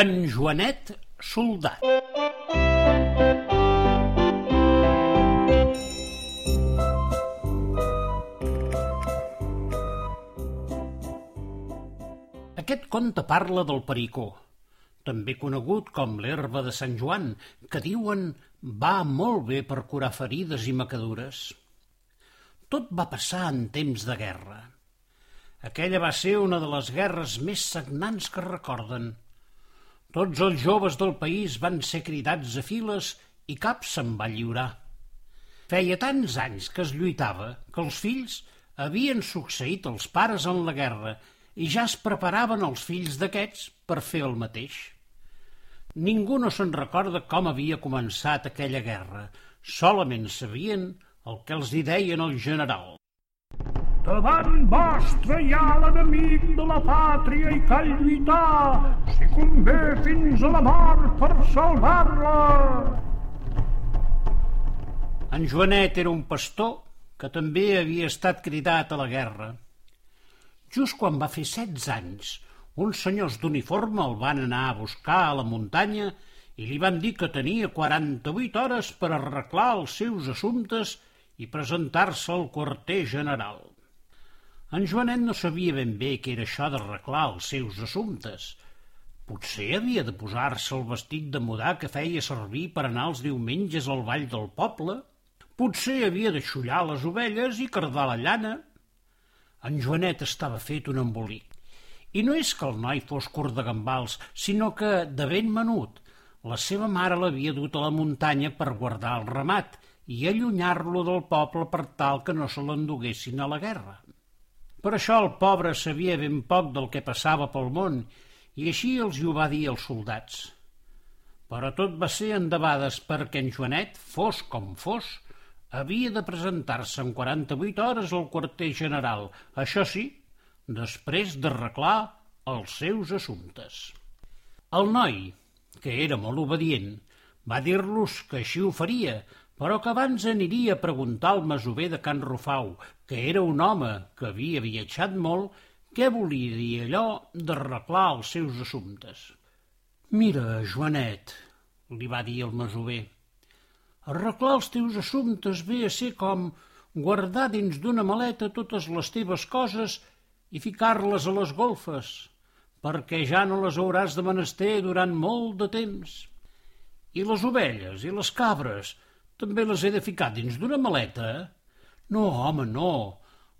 En Joanet Soldat. Aquest conte parla del pericó, també conegut com l'herba de Sant Joan, que diuen va molt bé per curar ferides i macadures. Tot va passar en temps de guerra. Aquella va ser una de les guerres més sagnants que recorden. Tots els joves del país van ser cridats a files i cap se'n va lliurar. Feia tants anys que es lluitava que els fills havien succeït els pares en la guerra i ja es preparaven els fills d'aquests per fer el mateix. Ningú no se'n recorda com havia començat aquella guerra. Solament sabien el que els hi deien el general. Davant vostre hi ha l'enemic de la pàtria i cal lluitar, si convé fins a la mort per salvar-la. En Joanet era un pastor que també havia estat cridat a la guerra. Just quan va fer 16 anys, uns senyors d'uniforme el van anar a buscar a la muntanya i li van dir que tenia 48 hores per arreglar els seus assumptes i presentar-se al quarter general. En Joanet no sabia ben bé què era això d'arreglar els seus assumptes. Potser havia de posar-se el vestit de mudar que feia servir per anar els diumenges al ball del poble. Potser havia de xullar les ovelles i cardar la llana. En Joanet estava fet un embolic. I no és que el noi fos curt de gambals, sinó que, de ben menut, la seva mare l'havia dut a la muntanya per guardar el ramat i allunyar-lo del poble per tal que no se l'enduguessin a la guerra. Per això el pobre sabia ben poc del que passava pel món i així els hi ho va dir als soldats. Però tot va ser endebades perquè en Joanet, fos com fos, havia de presentar-se en 48 hores al quarter general, això sí, després d'arreglar els seus assumptes. El noi, que era molt obedient, va dir-los que així ho faria, però que abans aniria a preguntar al masover de Can Rufau, que era un home que havia viatjat molt, què volia dir allò d'arreglar els seus assumptes. Mira, Joanet, li va dir el masover, Arreglar els teus assumptes ve a ser com guardar dins d'una maleta totes les teves coses i ficar-les a les golfes, perquè ja no les hauràs de menester durant molt de temps. I les ovelles i les cabres també les he de ficar dins d'una maleta? No, home, no.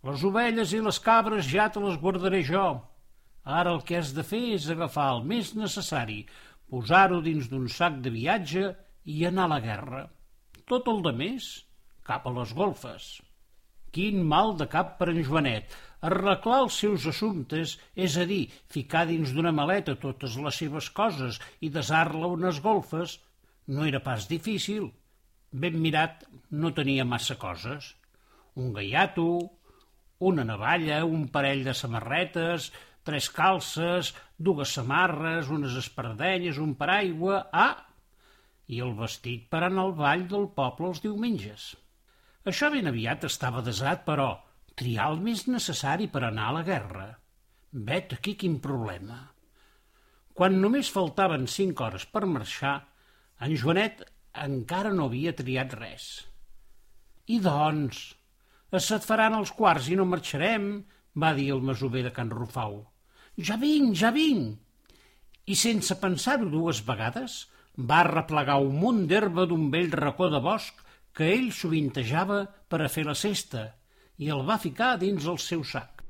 Les ovelles i les cabres ja te les guardaré jo. Ara el que has de fer és agafar el més necessari, posar-ho dins d'un sac de viatge i anar a la guerra. Tot el de més, cap a les golfes. Quin mal de cap per en Joanet. Arreglar els seus assumptes, és a dir, ficar dins d'una maleta totes les seves coses i desar-la unes golfes, no era pas difícil. Ben mirat, no tenia massa coses. Un gaiato, una navalla, un parell de samarretes, tres calces, dues samarres, unes espardenyes, un paraigua... Ah, i el vestit per anar al ball del poble els diumenges. Això ben aviat estava desat, però triar el més necessari per anar a la guerra. Vet aquí quin problema. Quan només faltaven cinc hores per marxar, en Joanet encara no havia triat res. I doncs, set faran els quarts i no marxarem, va dir el masover de Can Rufau. Ja vinc, ja vinc! I sense pensar-ho dues vegades, va replegar un munt d'herba d'un vell racó de bosc que ell sovintejava per a fer la cesta i el va ficar dins el seu sac.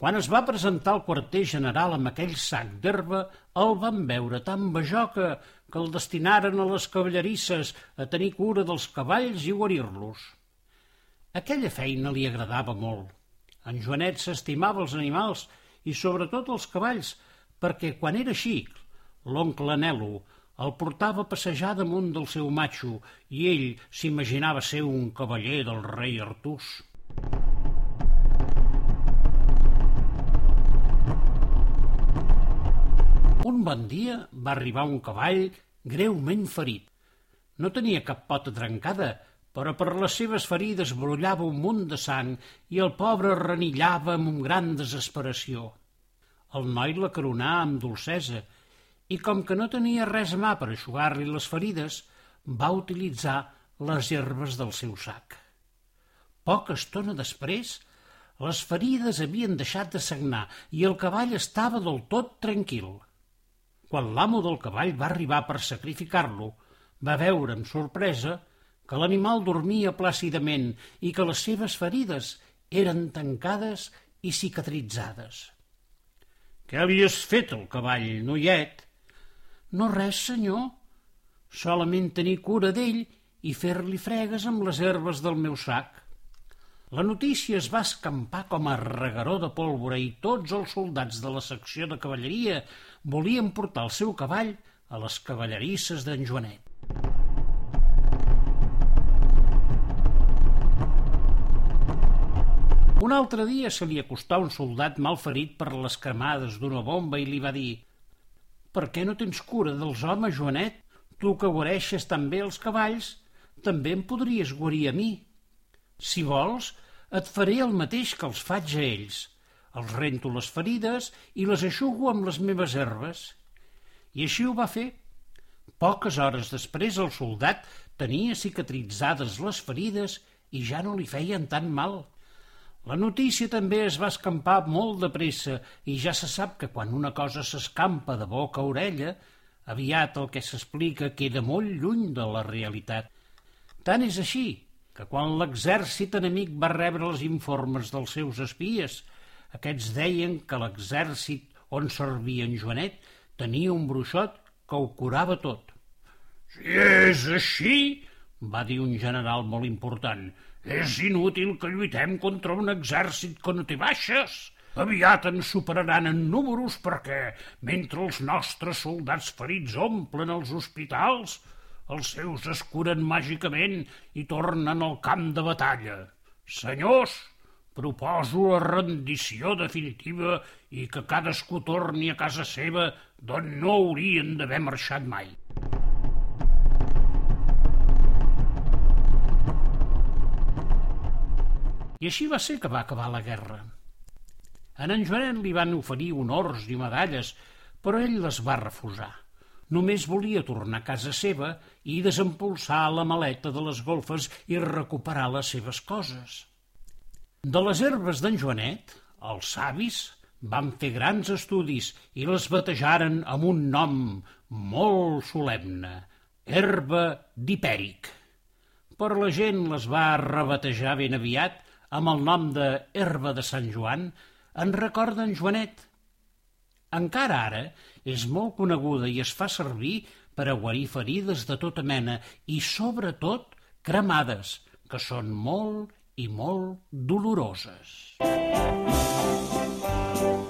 Quan es va presentar al quarter general amb aquell sac d'herba, el van veure tan bajoca que el destinaren a les cavallerisses a tenir cura dels cavalls i guarir-los. Aquella feina li agradava molt en Joanet s'estimava els animals i sobretot els cavalls, perquè quan era xic, l'oncle Nelo el portava a passejar damunt del seu matxo i ell s'imaginava ser un cavaller del rei Artús. Un bon dia va arribar un cavall greument ferit. No tenia cap pota trencada, però per les seves ferides brollava un munt de sang i el pobre renillava amb gran desesperació. El noi la coronà amb dolcesa i, com que no tenia res mà per aixugar-li les ferides, va utilitzar les herbes del seu sac. Poca estona després, les ferides havien deixat de sagnar i el cavall estava del tot tranquil. Quan l'amo del cavall va arribar per sacrificar-lo, va veure amb sorpresa que l'animal dormia plàcidament i que les seves ferides eren tancades i cicatritzades. Què li has fet al cavall, noiet? No res, senyor. Solament tenir cura d'ell i fer-li fregues amb les herbes del meu sac. La notícia es va escampar com a regaró de pólvora i tots els soldats de la secció de cavalleria volien portar el seu cavall a les cavallerisses d'en Joanet. Un altre dia se li acostà un soldat mal ferit per les cremades d'una bomba i li va dir «Per què no tens cura dels homes, Joanet? Tu que guareixes tan bé els cavalls, també em podries guarir a mi». Si vols, et faré el mateix que els faig a ells. Els rento les ferides i les aixugo amb les meves herbes. I així ho va fer. Poques hores després el soldat tenia cicatritzades les ferides i ja no li feien tan mal. La notícia també es va escampar molt de pressa i ja se sap que quan una cosa s'escampa de boca a orella, aviat el que s'explica queda molt lluny de la realitat. Tant és així que quan l'exèrcit enemic va rebre els informes dels seus espies, aquests deien que l'exèrcit on servia en Joanet tenia un bruixot que ho curava tot. Si és així, va dir un general molt important, és inútil que lluitem contra un exèrcit que no té baixes. Aviat ens superaran en números perquè, mentre els nostres soldats ferits omplen els hospitals, els seus es curen màgicament i tornen al camp de batalla. Senyors, proposo la rendició definitiva i que cadascú torni a casa seva d'on no haurien d'haver marxat mai. I així va ser que va acabar la guerra. A en Joanet li van oferir honors i medalles, però ell les va refusar. Només volia tornar a casa seva i desempolsar la maleta de les golfes i recuperar les seves coses. De les herbes d'en Joanet, els savis van fer grans estudis i les batejaren amb un nom molt solemne, herba d'hipèric. Però la gent les va rebatejar ben aviat amb el nom de herba de Sant Joan en record d'en Joanet, encara ara és molt coneguda i es fa servir per a guarir ferides de tota mena i, sobretot, cremades, que són molt i molt doloroses. Música